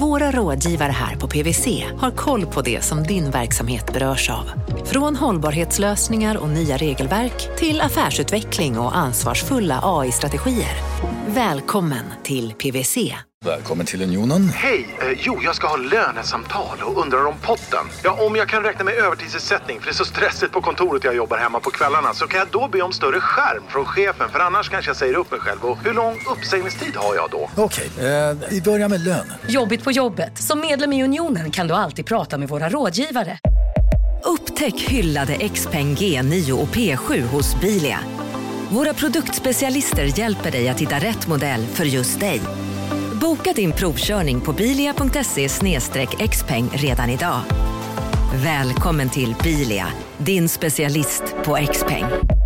våra rådgivare här på PWC har koll på det som din verksamhet berörs av. Från hållbarhetslösningar och nya regelverk till affärsutveckling och ansvarsfulla AI-strategier. Välkommen till PWC. Välkommen till Unionen. Hej! Eh, jo, jag ska ha lönesamtal och undrar om potten. Ja, om jag kan räkna med övertidsersättning för det är så stressigt på kontoret jag jobbar hemma på kvällarna så kan jag då be om större skärm från chefen för annars kanske jag säger upp mig själv. Och hur lång uppsägningstid har jag då? Okej, eh, vi börjar med lön. Jobbigt på jobbet. Som medlem i Unionen kan du alltid prata med våra rådgivare. Upptäck hyllade XPeng G9 och P7 hos Bilia. Våra produktspecialister hjälper dig att hitta rätt modell för just dig. Boka din provkörning på bilia.se xpeng redan idag. Välkommen till Bilia, din specialist på XPeng. peng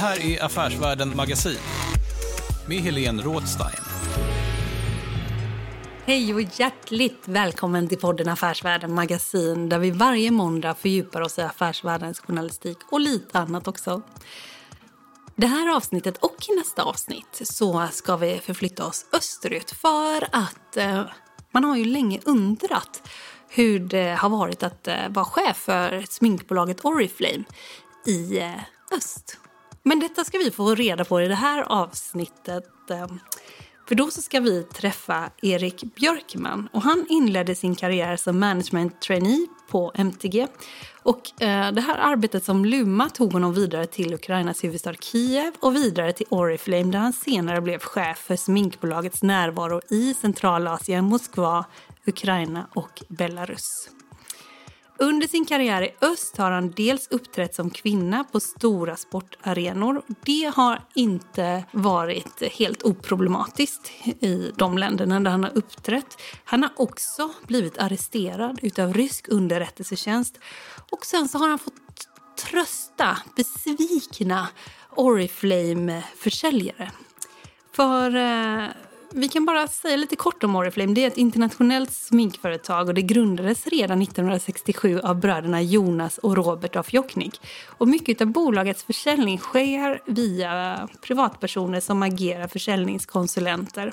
här är Affärsvärlden Magasin med Helene Rådstein. Hej och hjärtligt välkommen till podden Affärsvärlden Magasin där vi varje måndag fördjupar oss i affärsvärldens journalistik och lite annat också. Det här avsnittet och i nästa avsnitt så ska vi förflytta oss österut för att eh, man har ju länge undrat hur det har varit att eh, vara chef för sminkbolaget Oriflame i eh, öst. Men detta ska vi få reda på i det här avsnittet. Ehm, för då så ska vi träffa Erik Björkman. Och han inledde sin karriär som management trainee på MTG. Och eh, det här arbetet som Luma tog honom vidare till Ukrainas huvudstad Kiev och vidare till Oriflame där han senare blev chef för sminkbolagets närvaro i Centralasien, Moskva, Ukraina och Belarus. Under sin karriär i öst har han dels uppträtt som kvinna på stora sportarenor. Det har inte varit helt oproblematiskt i de länderna där han har uppträtt. Han har också blivit arresterad utav rysk underrättelsetjänst och sen så har han fått trösta besvikna Oriflame-försäljare. För eh, vi kan bara säga lite kort om Oriflame. Det är ett internationellt sminkföretag och det grundades redan 1967 av bröderna Jonas och Robert af Jokknik. Och mycket av bolagets försäljning sker via privatpersoner som agerar försäljningskonsulenter.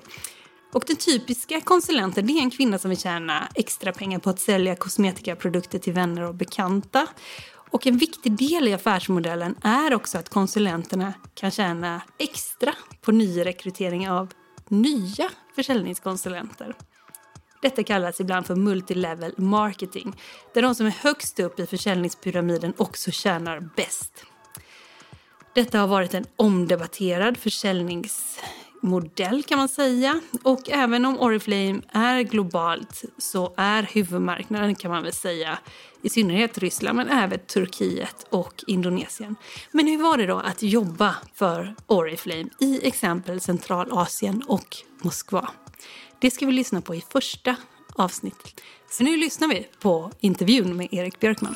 Och den typiska konsulenten är en kvinna som vill tjäna extra pengar på att sälja kosmetikaprodukter till vänner och bekanta. Och en viktig del i affärsmodellen är också att konsulenterna kan tjäna extra på nyrekrytering av nya försäljningskonsulenter. Detta kallas ibland för multilevel marketing, där de som är högst upp i försäljningspyramiden också tjänar bäst. Detta har varit en omdebatterad försäljnings modell, kan man säga. Och även om Oriflame är globalt så är huvudmarknaden kan man väl säga i synnerhet Ryssland men även Turkiet och Indonesien. Men hur var det då att jobba för Oriflame i exempel Centralasien och Moskva? Det ska vi lyssna på i första avsnittet. Så nu lyssnar vi på intervjun med Erik Björkman.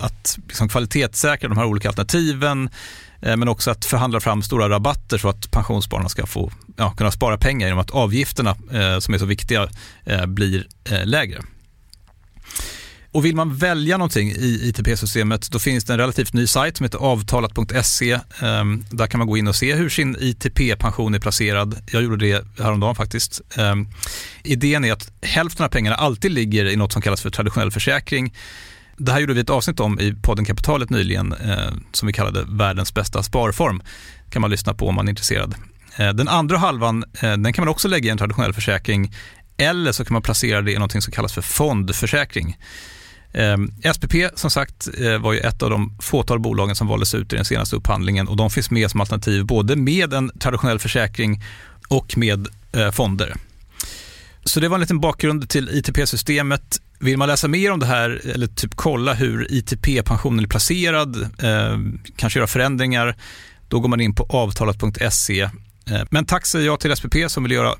att liksom kvalitetssäkra de här olika alternativen eh, men också att förhandla fram stora rabatter så att pensionsspararna ska få ja, kunna spara pengar genom att avgifterna eh, som är så viktiga eh, blir eh, lägre. Och vill man välja någonting i ITP-systemet då finns det en relativt ny sajt som heter avtalat.se. Ehm, där kan man gå in och se hur sin ITP-pension är placerad. Jag gjorde det häromdagen faktiskt. Ehm, idén är att hälften av pengarna alltid ligger i något som kallas för traditionell försäkring det här gjorde vi ett avsnitt om i podden Kapitalet nyligen eh, som vi kallade världens bästa sparform. kan man lyssna på om man är intresserad. Eh, den andra halvan eh, den kan man också lägga i en traditionell försäkring eller så kan man placera det i något som kallas för fondförsäkring. Eh, SPP som sagt eh, var ju ett av de fåtal bolagen som valdes ut i den senaste upphandlingen och de finns med som alternativ både med en traditionell försäkring och med eh, fonder. Så det var en liten bakgrund till ITP-systemet. Vill man läsa mer om det här eller typ kolla hur ITP-pensionen är placerad, eh, kanske göra förändringar, då går man in på avtalat.se. Eh, men tack säger jag till SPP som vill göra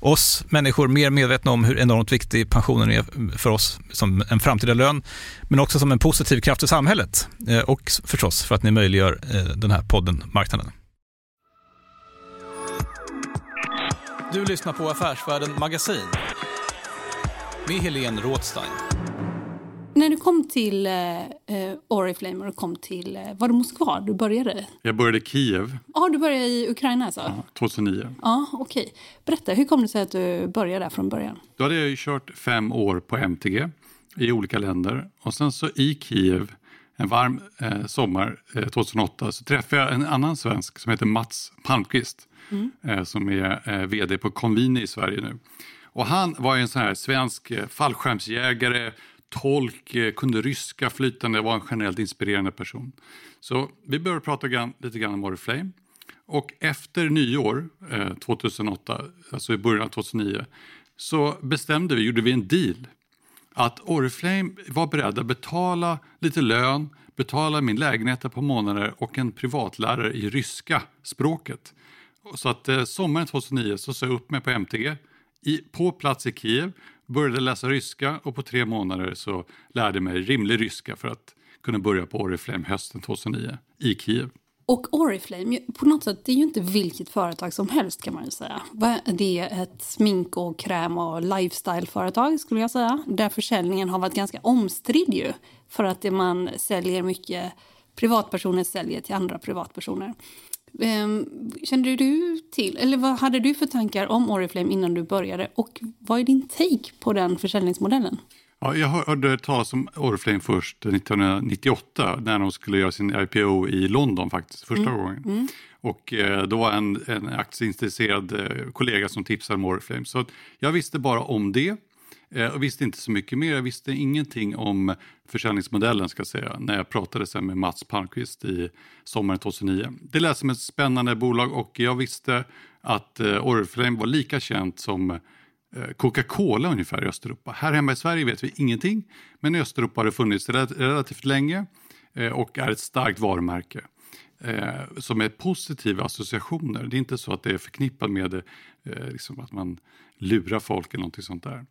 oss människor mer medvetna om hur enormt viktig pensionen är för oss som en framtida lön, men också som en positiv kraft i samhället eh, och förstås för att ni möjliggör eh, den här podden Marknaden. Du lyssnar på Affärsvärlden Magasin med Helene Rådstein. När du kom till eh, eh Oriflame och kom till, eh, var det Moskva du började? Jag började i Kiev. Ja, du började i Ukraina alltså? Ja, 2009. Ja, okej. Okay. Berätta, hur kom det sig att du började där från början? Då hade jag ju kört fem år på MTG i olika länder och sen så i Kiev en varm eh, sommar eh, 2008 så träffade jag en annan svensk som heter Mats Palmqvist mm. eh, som är eh, vd på Convini i Sverige nu. Och han var en sån här svensk eh, fallskärmsjägare, tolk, eh, kunde ryska flytande, var en generellt inspirerande person. Så vi började prata grann, lite grann om Oriflame. Och efter nyår, eh, 2008, alltså i början av 2009, så bestämde vi, gjorde vi en deal att Oriflame var beredda att betala lite lön, betala min lägenhet ett par månader och en privatlärare i ryska språket. Så att eh, sommaren 2009 så sa jag upp mig på MTG i, på plats i Kiev, började läsa ryska och på tre månader så lärde mig rimlig ryska för att kunna börja på Oriflame hösten 2009 i Kiev. Och Oriflame, på något sätt, det är ju inte vilket företag som helst kan man ju säga. Det är ett smink och kräm och lifestyle-företag skulle jag säga. Där försäljningen har varit ganska omstridd ju. För att det man säljer mycket, privatpersoner säljer till andra privatpersoner. Ehm, kände du till, eller vad hade du för tankar om Oriflame innan du började? Och vad är din take på den försäljningsmodellen? Ja, jag hörde talas om Oriflame först 1998 när de skulle göra sin IPO i London faktiskt, första mm. gången. Mm. Och eh, då var en, en aktieintresserad eh, kollega som tipsade om Oriflame. Så jag visste bara om det Eh, jag visste inte så mycket mer. Jag visste ingenting om försäljningsmodellen ska jag säga när jag pratade sen med Mats Palmqvist i sommaren 2009. Det lät som ett spännande bolag och jag visste att eh, Oriflame var lika känt som eh, Coca-Cola ungefär i Östeuropa. Här hemma i Sverige vet vi ingenting, men i Östeuropa har det funnits relativt länge och är ett starkt varumärke som är positiva associationer. Det är inte så att det är förknippat med liksom att man lura folk eller någonting sånt där.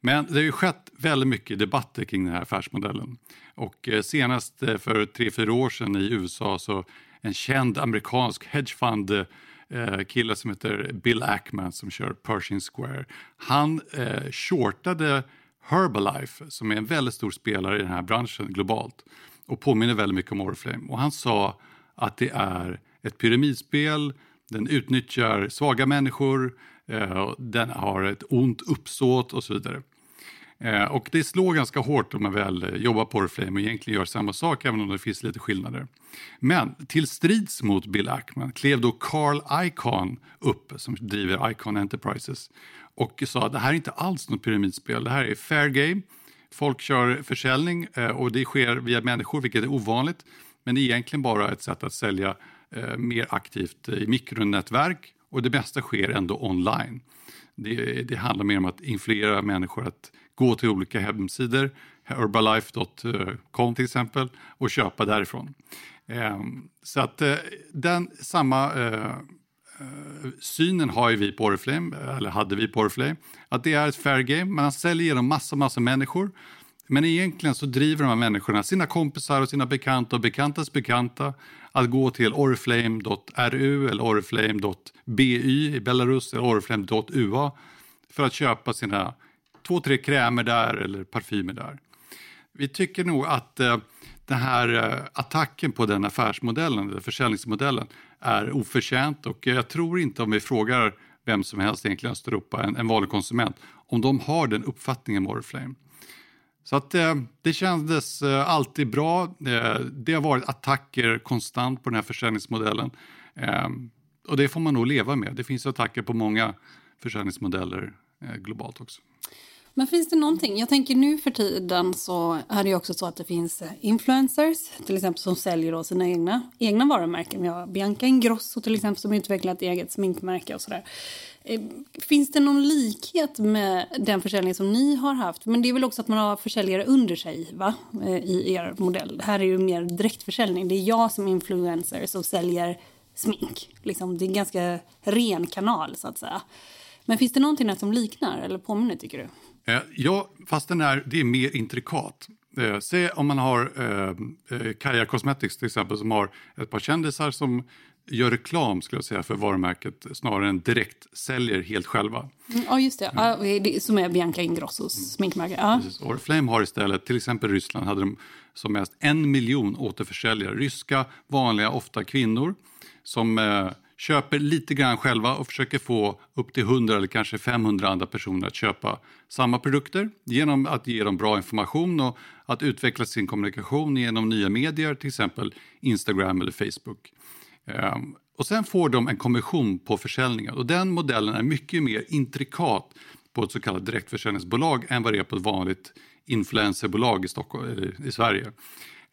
Men det har ju skett väldigt mycket debatter kring den här affärsmodellen. Och eh, senast eh, för tre fyra år sedan i USA så en känd amerikansk hedgefund-kille eh, som heter Bill Ackman som kör Pershing Square. Han eh, shortade Herbalife som är en väldigt stor spelare i den här branschen globalt och påminner väldigt mycket om Oriflame. Och han sa att det är ett pyramidspel, den utnyttjar svaga människor, Eh, den har ett ont uppsåt och så vidare. Eh, och det slår ganska hårt om man väl eh, jobbar på Oriflame och egentligen gör samma sak även om det finns lite skillnader. Men till strids mot Bill Ackman klev då Carl Icahn upp som driver Icahn Enterprises och sa att det här är inte alls något pyramidspel, det här är fair game. Folk kör försäljning och det sker via människor vilket är ovanligt men det är egentligen bara ett sätt att sälja mer aktivt i mikronätverk och det mesta sker ändå online. Det, det handlar mer om att influera människor att gå till olika hemsidor, herbalife.com till exempel, och köpa därifrån. Ehm, så att eh, den samma eh, eh, synen har ju vi på Oriflame, eller hade vi på Oriflame, att det är ett fair game, man säljer genom massa, massa människor. Men egentligen så driver de här människorna sina kompisar och sina bekanta och bekantas bekanta att gå till oriflame.ru eller oriflame.by i Belarus eller oriflame.ua för att köpa sina två, tre krämer där eller parfymer där. Vi tycker nog att eh, den här eh, attacken på den affärsmodellen, eller försäljningsmodellen, är oförtjänt och jag tror inte om vi frågar vem som helst egentligen i Östeuropa, en, en vanlig konsument, om de har den uppfattningen om Oriflame. Så att eh, det kändes eh, alltid bra. Eh, det har varit attacker konstant på den här försäljningsmodellen. Eh, och det får man nog leva med. Det finns attacker på många försäljningsmodeller eh, globalt också. Men finns det någonting? Jag tänker nu för tiden så är det ju också så att det finns eh, influencers till exempel som säljer då sina egna, egna varumärken. Vi har Bianca Ingrosso till exempel som utvecklar ett eget sminkmärke och sådär. Eh, finns det någon likhet med den försäljning som ni har haft? Men det är väl också att man har försäljare under sig va? Eh, I er modell. Det här är ju mer direktförsäljning. Det är jag som influencer som säljer smink. Liksom, det är en ganska ren kanal så att säga. Men finns det någonting där som liknar eller påminner tycker du? Eh, ja, fast den är, det är mer intrikat. Eh, se om man har eh, eh, Kaja Cosmetics till exempel som har ett par kändisar som gör reklam skulle jag säga för varumärket snarare än direkt säljer helt själva. Mm, ja, just det. Ja, det som är Bianca Ingrossos mm. sminkmärke. Ja. Oriflame har istället, till exempel Ryssland, hade de som mest en miljon återförsäljare. Ryska, vanliga, ofta kvinnor som eh, köper lite grann själva och försöker få upp till 100 eller kanske 500 andra personer att köpa samma produkter genom att ge dem bra information och att utveckla sin kommunikation genom nya medier, till exempel Instagram eller Facebook. Ehm, och sen får de en kommission på försäljningen och den modellen är mycket mer intrikat på ett så kallat direktförsäljningsbolag än vad det är på ett vanligt influencerbolag i, Stockholm, i Sverige.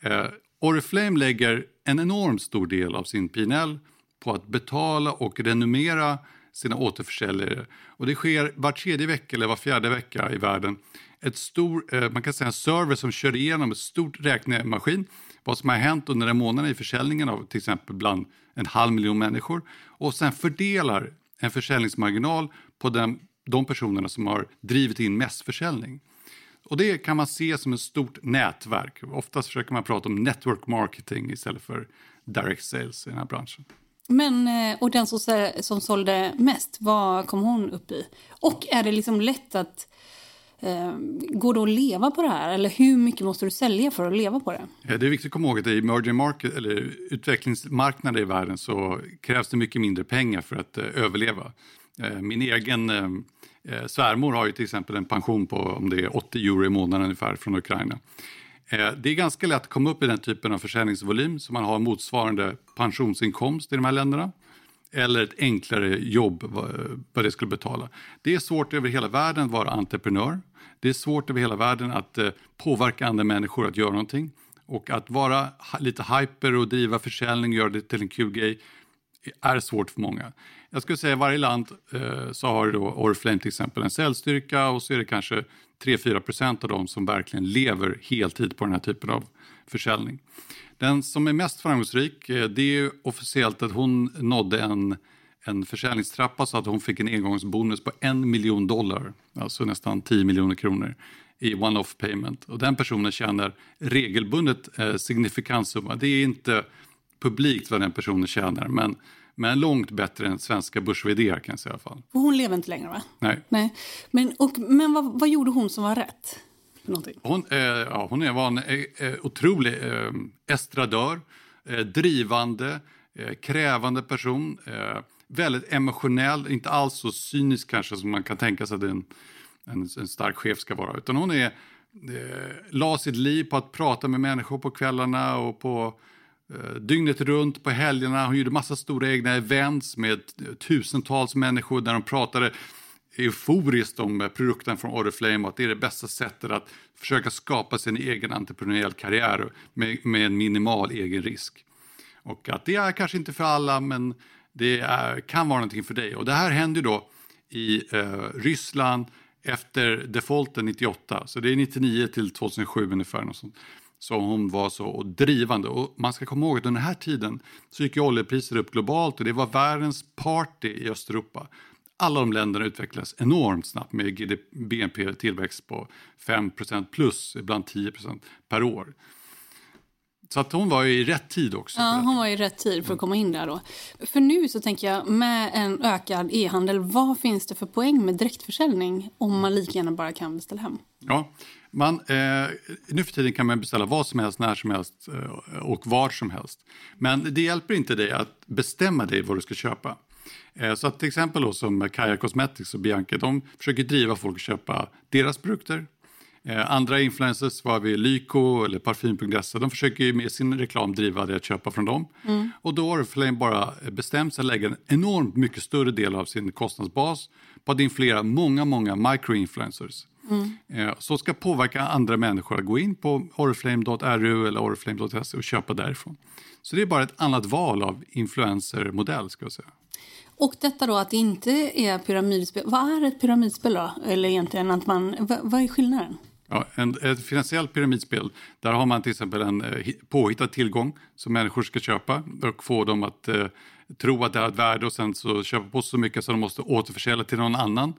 Ehm, Oriflame lägger en enormt stor del av sin PNL på att betala och renommera sina återförsäljare. Och det sker var tredje vecka eller var fjärde vecka i världen. Ett stor, eh, man kan säga en server som kör igenom ett stort räknemaskin vad som har hänt under den månaden i försäljningen av till exempel bland en halv miljon människor och sen fördelar en försäljningsmarginal på den, de personerna som har drivit in mest försäljning. Och det kan man se som ett stort nätverk. Oftast försöker man prata om network marketing istället för direct sales i den här branschen. Men, eh, och den som, som sålde mest, vad kom hon upp i? Och är det liksom lätt att... Eh, går det att leva på det här? Eller hur mycket måste du sälja för att leva på det? Det är viktigt att komma ihåg att i emerging market, eller utvecklingsmarknader i världen så krävs det mycket mindre pengar för att eh, överleva. Eh, min egen eh, eh, svärmor har ju till exempel en pension på om det är 80 euro i månaden ungefär från Ukraina. Eh, det är ganska lätt att komma upp i den typen av försäljningsvolym så man har motsvarande pensionsinkomst i de här länderna eller ett enklare jobb eh, vad det skulle betala. Det är svårt över hela världen att vara entreprenör. Det är svårt över hela världen att eh, påverka andra människor att göra någonting. Och att vara lite hyper och driva försäljning och göra det till en kul grej är svårt för många. Jag skulle säga att varje land eh, så har då Oriflame till exempel en säljstyrka och så är det kanske 3-4 procent av dem som verkligen lever heltid på den här typen av försäljning. Den som är mest framgångsrik eh, det är officiellt att hon nådde en, en försäljningstrappa så att hon fick en engångsbonus på en miljon dollar, alltså nästan 10 miljoner kronor i one-off payment. Och den personen tjänar regelbundet eh, signifikant summa. Det är inte publikt vad den personen tjänar men men långt bättre än svenska börs kan jag säga i alla fall. hon lever inte längre va? Nej. Nej. Men, och, men vad, vad gjorde hon som var rätt? Hon, eh, ja, hon var en eh, eh, otrolig eh, estradör, eh, drivande, eh, krävande person. Eh, väldigt emotionell, inte alls så cynisk kanske som man kan tänka sig att en, en, en stark chef ska vara. Utan hon är, la sitt liv på att prata med människor på kvällarna och på Eh, dygnet runt på helgerna. Hon gjorde massa stora egna events med eh, tusentals människor där de pratade euforiskt om eh, produkten från Oriflame och att det är det bästa sättet att försöka skapa sin egen entreprenöriell karriär med, med en minimal egen risk. Och att det är kanske inte för alla men det är, kan vara någonting för dig. Och det här hände då i eh, Ryssland efter defaulten 98, så det är 99 till 2007 ungefär. Något sånt så hon var så drivande. Och man ska komma ihåg att under den här tiden så gick ju oljepriser upp globalt och det var världens party i Östeuropa. Alla de länderna utvecklades enormt snabbt med BNP-tillväxt på 5% plus, ibland 10% per år. Så att hon var i rätt tid också. Ja, hon var i rätt tid för att komma in där då. För nu så tänker jag med en ökad e-handel, vad finns det för poäng med direktförsäljning om man lika gärna bara kan beställa hem? Ja, man, eh, nu för tiden kan man beställa vad som helst, när som helst eh, och var som helst. Men det hjälper inte dig att bestämma dig vad du ska köpa. Eh, så att till exempel då, som Kaja Cosmetics och Bianca, de försöker driva folk att köpa deras produkter andra influencers var vi Lyko eller Parfym.se. De försöker ju med sin reklam driva det att köpa från dem. Och då har Oriflame bara bestämt sig att lägga en enormt mycket större del av sin kostnadsbas på att influera många, många microinfluencers. Eh, som ska påverka andra människor att gå in på oriflame.ru eller oriflame.se och köpa därifrån. Så det är bara ett annat val av influencermodell ska jag säga. Och detta då att det inte är pyramidspel. Vad är ett pyramidspel då? Eller egentligen att man, vad, vad är skillnaden? Ja, en, ett finansiellt pyramidspel, där har man till exempel en eh, hi- påhittad tillgång som människor ska köpa och få dem att eh, tro att det har ett värde och sen så köpa på så mycket så de måste återförsälja till någon annan.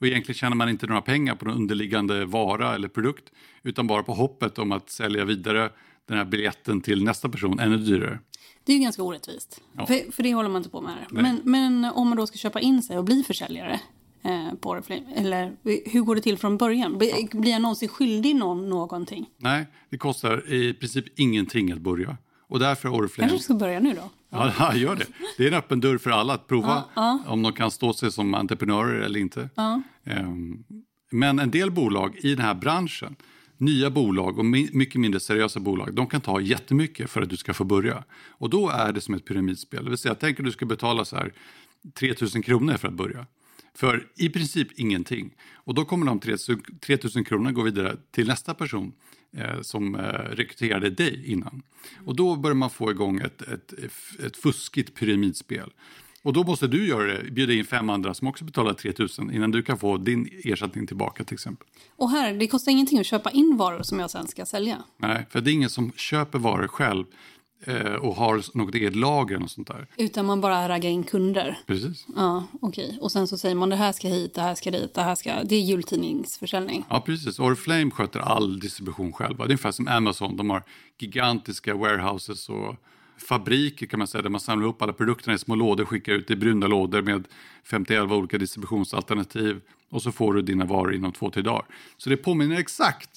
Och egentligen tjänar man inte några pengar på den underliggande vara eller produkt utan bara på hoppet om att sälja vidare den här biljetten till nästa person ännu dyrare. Det är ju ganska orättvist. Ja. För, för det håller man inte på med här. Men, men om man då ska köpa in sig och bli försäljare eh, på Oriflame, eller hur går det till från början? Blir, jag någonsin skyldig någon någonting? Nej, det kostar i princip ingenting att börja. Och därför är Oriflame... Kanske ska börja nu då? Ja, gör det. Det är en öppen dörr för alla att prova om de kan stå sig som entreprenörer eller inte. Ehm, Men en del bolag i den här branschen, nya bolag och mycket mindre seriösa bolag, de kan ta jättemycket för att du ska få börja. Och då är det som ett pyramidspel. Det vill säga, tänk att du ska betala så här 3 000 kronor för att börja. För i princip ingenting. Och då kommer de 3 000 kronor gå vidare till nästa person eh, som eh, rekryterade dig innan. Och då börjar man få igång ett, ett, ett fuskigt pyramidspel. Och då måste du göra det, bjuda in fem andra som också betalar 3 000 innan du kan få din ersättning tillbaka till exempel. Och här, det kostar ingenting att köpa in varor som jag sen ska sälja. Nej, för det är ingen som köper varor själv och har något eget lager och sånt där. Utan man bara raggar in kunder. Precis. Ja, okej. Och sen så säger man det här ska hit, det här ska dit, det här ska... Det är jultidningsförsäljning. Ja, precis. Oriflame sköter all distribution själva. Det är ungefär som Amazon. De har gigantiska warehouses och fabriker kan man säga där man samlar upp alla produkterna i små lådor och skickar ut i bruna lådor med 51 olika distributionsalternativ och så får du dina varor inom två, tre dagar. Så det påminner exakt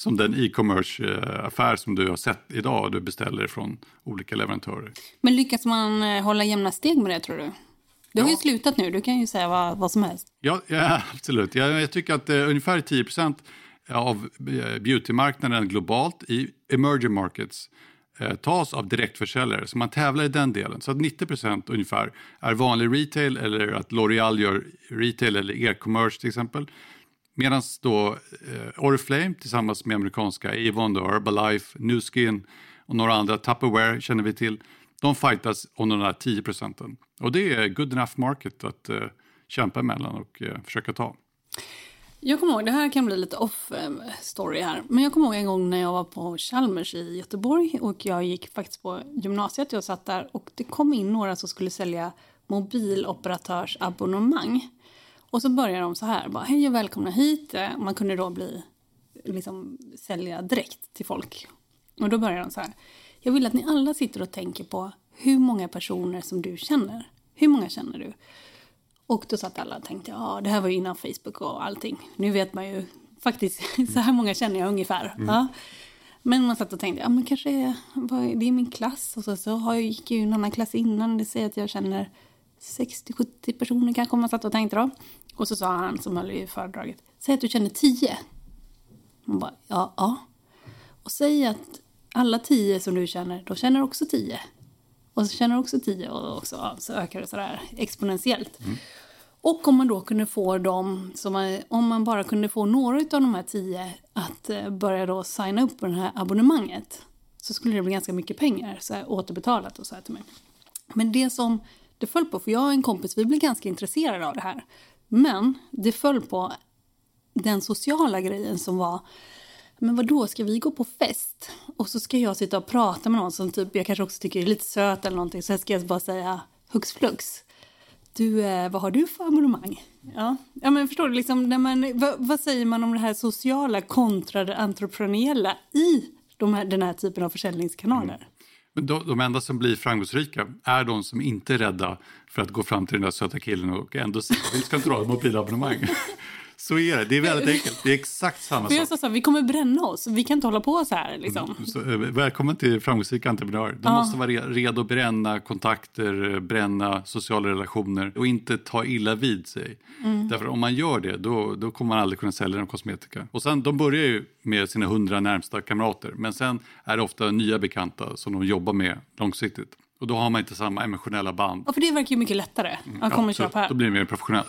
som den e-commerce-affär som du har sett idag och du beställer från olika leverantörer. Men lyckas man eh, hålla jämna steg med det, tror du? Det har Ja. ju slutat nu. Du kan ju säga vad, vad som helst. Ja, ja absolut. Jag, jag tycker att eh, ungefär 10% av eh, beautymarknaden globalt i emerging markets eh, tas av direktförsäljare. Så man tävlar i den delen. Så att 90% ungefär är vanlig retail eller att L'Oreal gör retail eller e-commerce till exempel. Medan då eh, Oriflame tillsammans med amerikanska Avon, Herbalife, New Skin och några andra, Tupperware känner vi till, de fightas om de där 10 procenten. Och det är good enough market att eh, kämpa emellan och eh, försöka ta. Jag kommer ihåg, det här kan bli lite off eh, story här. Men jag kommer ihåg en gång när jag var på Chalmers i Göteborg och jag gick faktiskt på gymnasiet. Jag satt där och det kom in några som skulle sälja mobiloperatörsabonnemang. Och så började de så här, bara hej och välkomna hit. Eh, Man kunde då bli, liksom sälja direkt till folk. Och då började de så här, jag vill att ni alla sitter och tänker på hur många personer som du känner. Hur många känner du? Och då satt alla och tänkte, ja det här var ju innan Facebook och allting. Nu vet man ju faktiskt, så här många känner jag ungefär. Ja. Men man satt och tänkte, ja men kanske det är min klass. Och så, så har jag, gick ju en annan klass innan. Det säger att jag känner 60-70 personer kanske man satt och tänkte då. Och så sa han som höll i föredraget, säg att du känner 10. Man bara, ja, ja. Och säg att alla 10 som du känner, då känner också 10. Och så känner också 10 och också, så ökar det sådär exponentiellt. Och om man då kunde få dem, man, om man bara kunde få några av de här 10 att eh, börja då signa upp på det här abonnemanget så skulle det bli ganska mycket pengar så återbetalat och så här till mig. Men det som det föll på, för jag och en kompis, vi blev ganska intresserade av det här. Men det föll på den sociala grejen som var men vad då ska vi gå på fest? Och så ska jag sitta och prata med någon som typ, jag kanske också tycker är lite söt eller någonting. Så jag ska bara säga hux flux. Du, eh, vad har du för abonnemang? Ja, ja men förstår du, liksom, när man, vad, vad säger man om det här sociala kontra det entreprenöriella i de här, den här typen av försäljningskanaler? Mm. De, de enda som blir framgångsrika är de som inte är rädda för att gå fram till den där söta killen och ändå säga vi ska inte ha ett mobilabonnemang. Så är det. Det är väldigt enkelt. Det är exakt samma jag sak. sa så vi kommer bränna oss. Vi kan inte hålla på så här. Liksom. Så, eh, välkommen till framgångsrika entreprenörer. De Ja. måste vara re- redo att bränna kontakter, eh, bränna sociala relationer och inte ta illa vid sig. Mm. Därför om man gör det, då, då kommer man aldrig kunna sälja någon kosmetika. Och sen, de börjar ju med sina hundra närmsta kamrater, men sen är det ofta nya bekanta som de jobbar med långsiktigt. Och då har man inte samma emotionella band. Ja, för det verkar ju mycket lättare att komma och köpa här. Då blir det mer professionellt.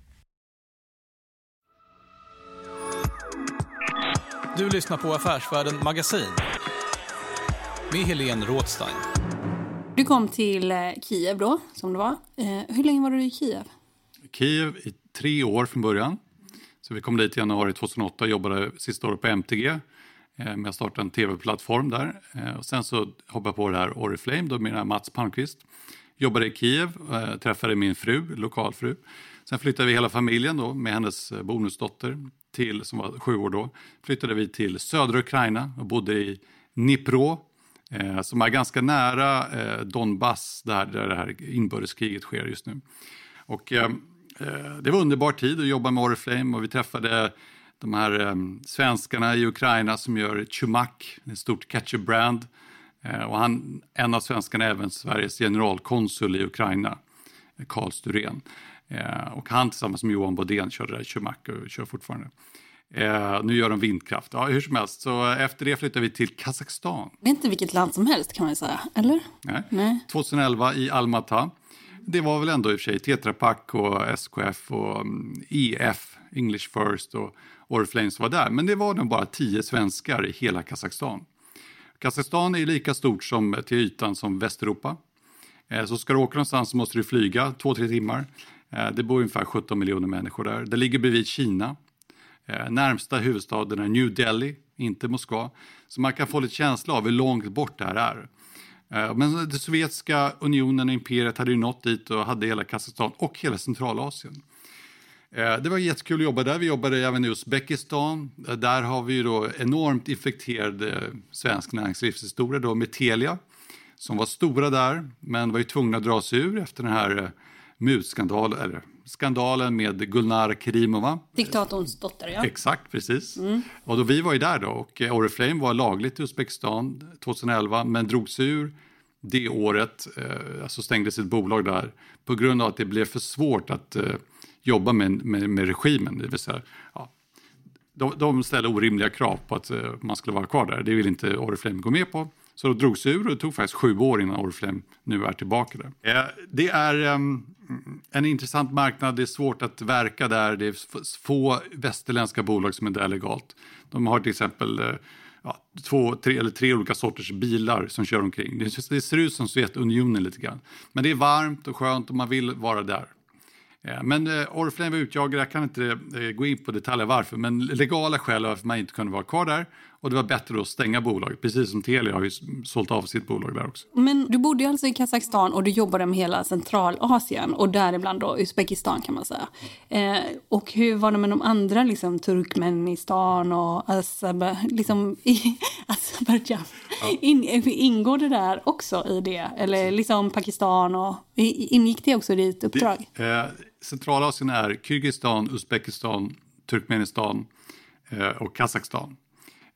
Du lyssnar på Affärsvärlden Magasin med Helene Rådstein. Du kom till eh, Kiev då, som det var. Eh, hur länge var du i Kiev? Kiev i tre år från början. Så vi kom dit i januari 2008 och jobbade sista året på MTG eh, med att starta en tv-plattform där. Och sen så hoppade jag på det här Oriflame då med Mats Palmqvist. Jobbade i Kiev, träffade min fru, lokalfru. Sen flyttade vi hela familjen då med hennes bonusdotter till, som var sju år då, flyttade vi till södra Ukraina och bodde i Dnipro eh, som är ganska nära eh, Donbass där, där det här inbördeskriget sker just nu. Och, eh, eh det var en underbar tid att jobba med Oriflame och vi träffade de här eh, svenskarna i Ukraina som gör Chumak, ett stort ketchup-brand. Eh, och han, en av svenskarna är även Sveriges generalkonsul i Ukraina, Karl Carl Sturén. Eh, och han tillsammans med Johan Bodén körde där och kör fortfarande. Eh, nu gör de vindkraft. Ja, hur som helst, så efter det flyttade vi till Kazakstan. Det är inte vilket land som helst kan man säga, eller? Nej. Nej. 2011 i Almata. Det var väl ändå i och för sig Tetra Pak och SKF och mm, EF, English First och Oriflame som var där. Men det var nog bara tio svenskar i hela Kazakstan. Kazakstan är lika stort som till ytan som Västeuropa. Eh, Så ska du åka någonstans så måste du flyga två, tre timmar. Eh, det bor ungefär 17 miljoner människor där. Det ligger bredvid Kina. Eh, närmsta huvudstaden är New Delhi, inte Moskva. Så man kan få lite känsla av hur långt bort det här är. Eh, men det sovjetiska unionen och imperiet hade ju nått dit och hade hela Kazakstan och hela Centralasien. Det var jättekul att jobba där. Vi jobbade även i Uzbekistan. Där har vi ju då enormt infekterad svensk näringslivshistoria då med Telia som var stora där men var ju tvungna att dra sig ur efter den här mutskandalen, eller skandalen med Gulnara Kerimova. Diktatorns dotter, ja. Exakt, precis. Och då, vi var ju där då och eh, Oriflame var lagligt i Uzbekistan 2011 men drog sig ur det året, eh, alltså stängde sitt bolag där på grund av att det blev för svårt att eh, jobba med, med, med regimen. Det vill säga, ja, de, de ställde orimliga krav på att eh, man skulle vara kvar där. Det vill inte Oriflame gå med på. Så de drog sig ur och det tog faktiskt sju år innan Oriflame nu är tillbaka där. Eh, det är ehm, en intressant marknad, det är svårt att verka där. Det är få västerländska bolag som är där legalt. De har till exempel eh, ja, två, tre eller tre olika sorters bilar som kör omkring. Det, det ser ut som Sovjetunionen lite grann. Men det är varmt och skönt och man vill vara där. Eh, men eh, Oriflame var utjagade, jag kan inte eh, gå in på detaljer varför, men legala skäl varför man inte kunde vara kvar där. Och det var bättre att stänga bolaget, precis som Telia har ju sålt av sitt bolag där också. Men du bodde alltså i Kazakstan och du jobbade med hela Centralasien och däribland då Uzbekistan kan man säga. Eh, och hur var det med de andra, liksom Turkmenistan och liksom, i- Azerbaijan? In, ingår det där också i det? Eller liksom Pakistan och ingick det också i ditt uppdrag? Eh, Centralasien är Kyrgyzstan, Uzbekistan, Turkmenistan eh, och Kazakstan.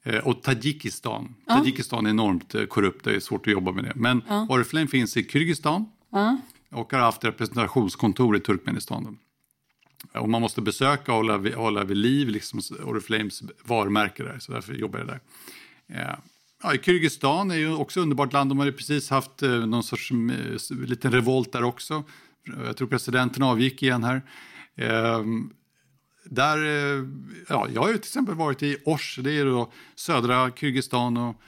Eh, och Tadzjikistan. Tadzjikistan är enormt eh, korrupt, det är svårt att jobba med det. Men Oriflame finns i Kyrgyzstan och har haft representationskontor i Turkmenistan. Och man måste besöka och hålla vid, hålla vid liv liksom Oriflames varumärke där, så därför jobbar jag där. Eh, Ja, Kyrgyzstan är ju också underbart land. De har ju precis haft någon sorts eh, liten revolt där också. Jag tror presidenten avgick igen här. Där, eh, ja, jag har ju till exempel varit i Osh, det är då södra Kyrgyzstan. Och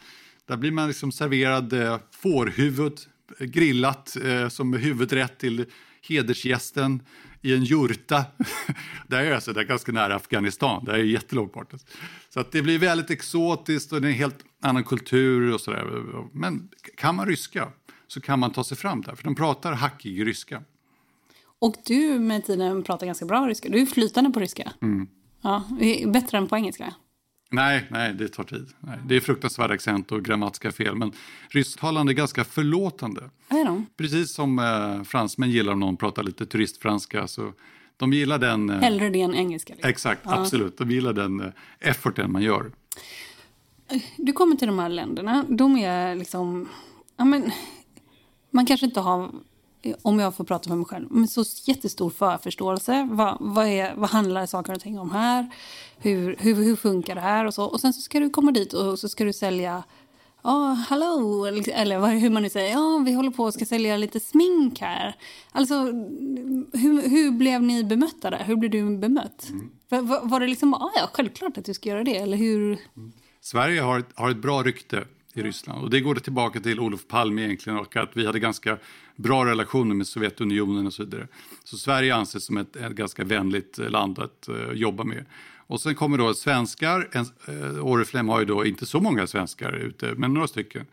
där blir man liksom serverad eh, fårhuvud grillat eh, som huvudrätt till hedersgästen i en jurta. det är alltså det är ganska nära Afghanistan, det är jättelångt bort. Alltså. Så att det blir väldigt exotiskt och det är en helt annan kultur och sådär. Men kan man ryska så kan man ta sig fram där, för de pratar hackig ryska. Och du med tiden pratar ganska bra ryska. Du är flytande på ryska. Ja, bättre än på engelska. Nej, nej, det tar tid. Nej, det är fruktansvärda accent och grammatiska fel, men rysktalande är ganska förlåtande. Är de? Precis som eh, fransmän gillar om någon pratar lite turistfranska, så de gillar den... Eh, Hellre det än engelska. Liksom. Exakt, absolut. De gillar den eh, efforten man gör. Du kommer till de här länderna. De är liksom... Ja, men, man kanske inte har, om jag får prata för mig själv, men så jättestor förförståelse. Vad, vad, är, vad handlar saker och ting om här? Hur, hur, hur funkar det här? Och, så. och sen så ska du komma dit och så ska du sälja Ja, hallå, eller vad, hur man nu säger. Ja, vi håller på och ska sälja lite smink här. Alltså, hur, hur blev ni bemötta där? Hur blev du bemött? Var, var, var det liksom, ah, ja, självklart att du ska göra det, eller hur? Sverige har ett, har ett bra rykte i Ryssland och det går tillbaka till Olof Palme egentligen och att vi hade ganska bra relationer med Sovjetunionen och så vidare. Så Sverige anses som ett, ett ganska vänligt land att uh, jobba med. Och sen kommer då svenskar, en, eh, uh, Oriflame har ju då inte så många svenskar ute, men några stycken.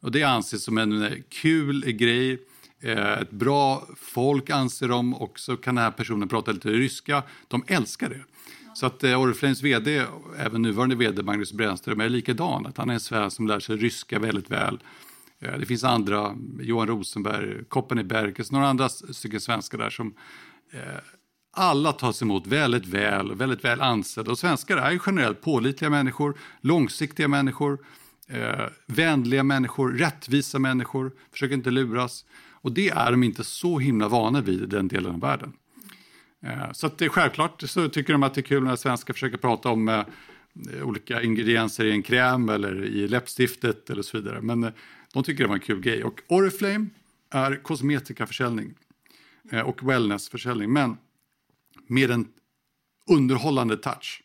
Och det anses som en uh, kul grej, ett bra folk anser de och så kan den här personen prata lite ryska. De älskar det. Så att eh, Oriflames vd, även nuvarande vd Magnus Brännström, är likadan. Att han är en svensk som lär sig ryska väldigt väl. Eh, det finns andra, Johan Rosenberg, Koppeni Berkes, några andra stycken svenskar där som eh, alla tas emot väldigt väl, väldigt väl ansedda. Och svenskar är generellt pålitliga människor, långsiktiga människor, eh, vänliga människor, rättvisa människor, försöker inte luras. Och det är de inte så himla vana vid i den delen av världen. Eh, så att det är självklart så tycker de att det är kul när svenskar försöker prata om eh, olika ingredienser i en kräm eller i läppstiftet eller så vidare. Men eh, de tycker det var en kul grej. Och Oriflame är kosmetikaförsäljning och wellnessförsäljning, men med en underhållande touch.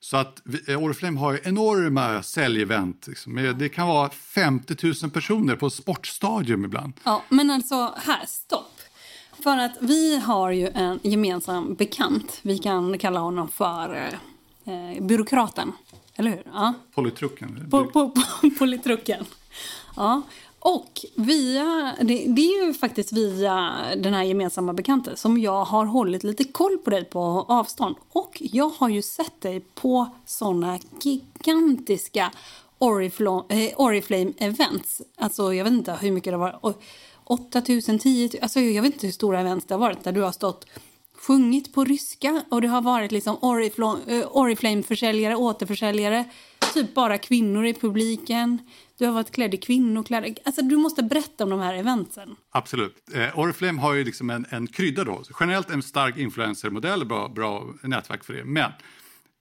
Så att Oriflame har enorma säljevent. Liksom. Det kan vara 50 000 personer på sportstadium ibland. Ja, men alltså här, stopp. För att vi har ju en gemensam bekant. Vi kan kalla honom för eh, byråkraten. Eller hur? Ja. Politrucken. Po, po, po, politrucken. Ja. Och via, det, det, är ju faktiskt via den här gemensamma bekanten som jag har hållit lite koll på dig på avstånd. Och jag har ju sett dig på såna gigantiska Oriflame-events. Alltså jag vet inte hur mycket det var. 8 000, 10 000, alltså jag vet inte hur stora events det har varit där du har stått sjungit på ryska och det har varit liksom eh, Oriflame-försäljare, återförsäljare, typ bara kvinnor i publiken. Du har varit klädd i kvinnokläder. Alltså du måste berätta om de här eventen. Absolut. Eh, Oriflame har ju liksom en, en krydda då. Generellt en stark influencermodell, bra, bra nätverk för det. Men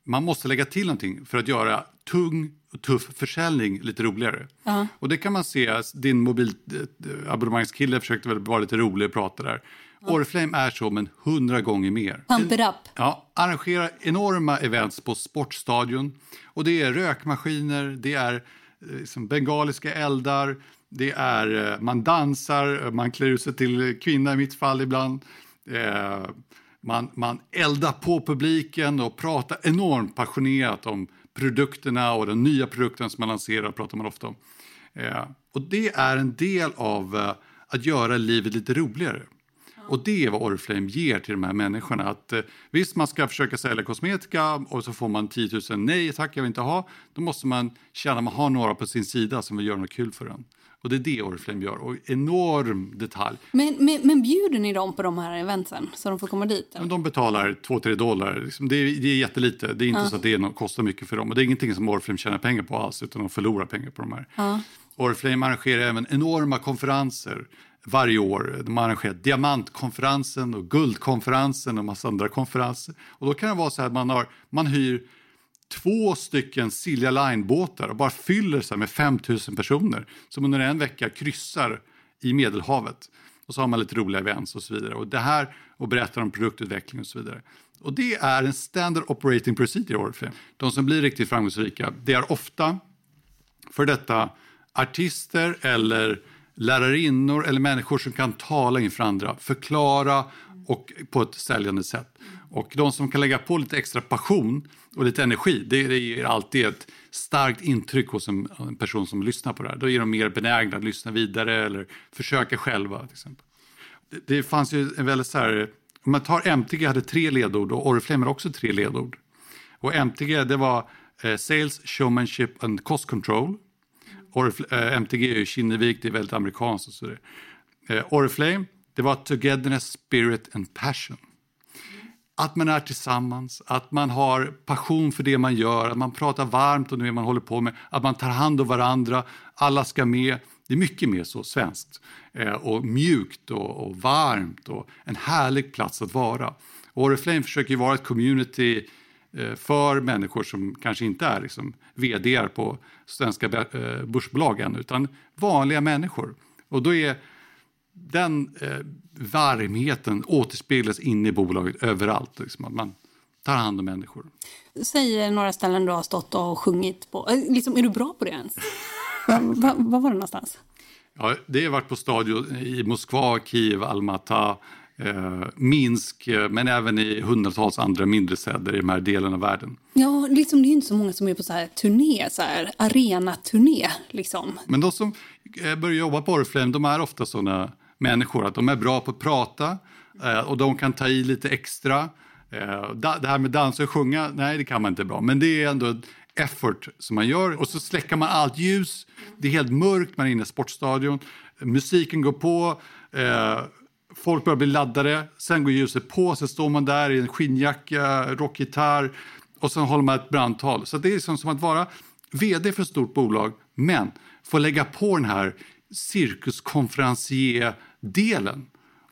man måste lägga till någonting för att göra tung och tuff försäljning lite roligare. Uh -huh. Och det kan man se, din mobilabonnemangskille försökte väl vara lite rolig och prata där. -huh. Oriflame är så, men hundra gånger mer. Pump it up. Ja, arrangerar enorma events på sportstadion. Och det är rökmaskiner, det är liksom, bengaliska eldar, det är, man dansar, man klär ut sig till kvinna i mitt fall ibland. Eh, Man, man eldar på publiken och pratar enormt passionerat om produkterna och de nya produkterna som man lanserar pratar man ofta om. Eh, och det är en del av eh, att göra livet lite roligare. Och det är vad Oriflame ger till de här människorna. Att, eh, visst, man ska försöka sälja kosmetika och så får man 10 000 nej tack, jag vill inte ha. Då måste man känna att man har några på sin sida som vill göra något kul för en. Och det är det Oriflame gör. Och enorm detalj. Men, men, men bjuder ni dem på de här eventsen så de får komma dit? Men de betalar 2-3 dollar. Liksom, det, är, det är jättelite. Det är inte Ja. så att det kostar mycket för dem. Och det är ingenting som Oriflame tjänar pengar på alls, utan de förlorar pengar på de här. Ja. Oriflame arrangerar även enorma konferenser varje år. De arrangerar Diamantkonferensen och Guldkonferensen och massa andra konferenser. Och då kan det vara så här att man, har, man hyr två stycken Silja Line-båtar och bara fyller sig med 5 000 personer som under en vecka kryssar i Medelhavet. Och så har man lite roliga events och så vidare. Och det här och berättar om produktutveckling och så vidare. Och det är en standard operating procedure i De som blir riktigt framgångsrika, det är ofta för detta artister eller lärarinnor eller människor som kan tala inför andra, förklara och på ett säljande sätt. Och de som kan lägga på lite extra passion och lite energi, det, det ger alltid ett starkt intryck hos en, en person som lyssnar på det här. Då är de mer benägna att lyssna vidare eller försöka själva till exempel. Det, det fanns ju en väldigt så här, om man tar MTG hade tre ledord och Oriflame hade också tre ledord. Och MTG det var eh, Sales, Showmanship and Cost Control. Orifl- eh, MTG är ju Kinnevik, det är väldigt amerikanskt och så vidare. Eh, Oriflame, det var Togetherness, Spirit and Passion. Att man är tillsammans, att man har passion för det man gör, att man pratar varmt om det man håller på med, att man tar hand om varandra, alla ska med. Det är mycket mer så svenskt eh, och mjukt och, och varmt och en härlig plats att vara. Och Oriflame försöker ju vara ett community eh, för människor som kanske inte är liksom, vd på svenska eh, börsbolag än, utan vanliga människor. Och då är den eh, varmheten återspeglas in i bolaget överallt. Liksom, att man tar hand om människor. Säg några ställen du har stått och sjungit på. Eh, Liksom, är du bra på det ens? Va, va, vad var det någonstans? Ja, det har varit på stadion i Moskva, Kiev, Almaty, eh, Minsk, eh, men även i hundratals andra mindre städer i de här delarna av världen. Ja, liksom, det är inte så många som är på så här turné, så här arenaturné. Liksom. Men de som eh, börjar jobba på Oriflame, de är ofta sådana människor att de är bra på att prata eh, och de kan ta i lite extra. Eh, da- Det här med dansa och sjunga, nej det kan man inte bra, men det är ändå ett effort som man gör och så släcker man allt ljus. Det är helt mörkt, man är inne i sportstadion, musiken går på, eh, folk börjar bli laddade, sen går ljuset på, Sen står man där i en skinnjacka, rockgitarr och sen håller man ett brandtal. Så det är liksom som att vara vd för ett stort bolag, men få lägga på den här cirkuskonferencier cirkuskonferencier-delen.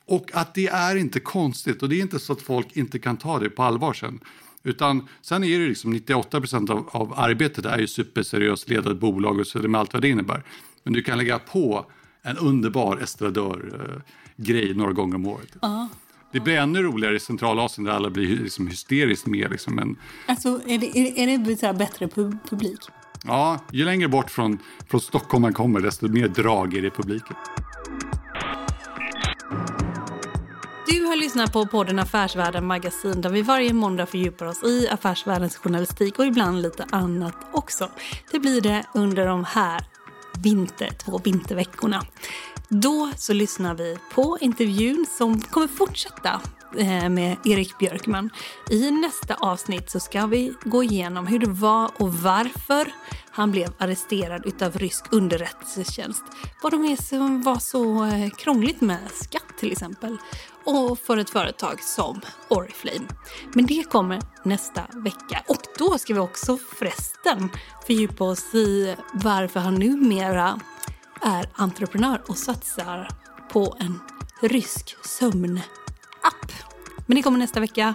Och att det är inte konstigt och det är inte så att folk inte kan ta det på allvar sen. Utan sen är det liksom 98 procent av, av arbetet är ju superseriöst ledat bolag och så med allt vad det innebär. Men du kan lägga på en underbar estradör-grej några gånger om året. Det blir ännu roligare i Centralasien där alla blir liksom hysteriskt med. Liksom. Men Alltså, är det, är, är det bättre pub- publik? ja, ju längre bort från, från Stockholm man kommer desto mer drag är det i publiken. Du lyssnar på podden Affärsvärlden Magasin där vi varje måndag fördjupar oss i affärsvärldens journalistik och ibland lite annat också. Det blir det under de här vinter, två vinterveckorna. Då så lyssnar vi på intervjun som kommer fortsätta eh, med Erik Björkman. I nästa avsnitt så ska vi gå igenom hur det var och varför han blev arresterad utav rysk underrättelsetjänst. Vad de är som var så eh, krångligt med skatt till exempel. Och för ett företag som Oriflame. Men det kommer nästa vecka. Och då ska vi också förresten fördjupa oss i varför han numera är entreprenör och satsar på en rysk sömnapp. Men det kommer nästa vecka.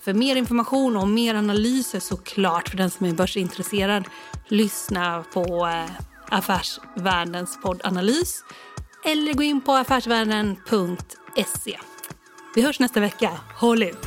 För mer information och mer analyser såklart för den som är börsintresserad, lyssna på eh, Affärsvärldens poddanalys eller gå in på affärsvärlden.se. Vi hörs nästa vecka. Håll ut!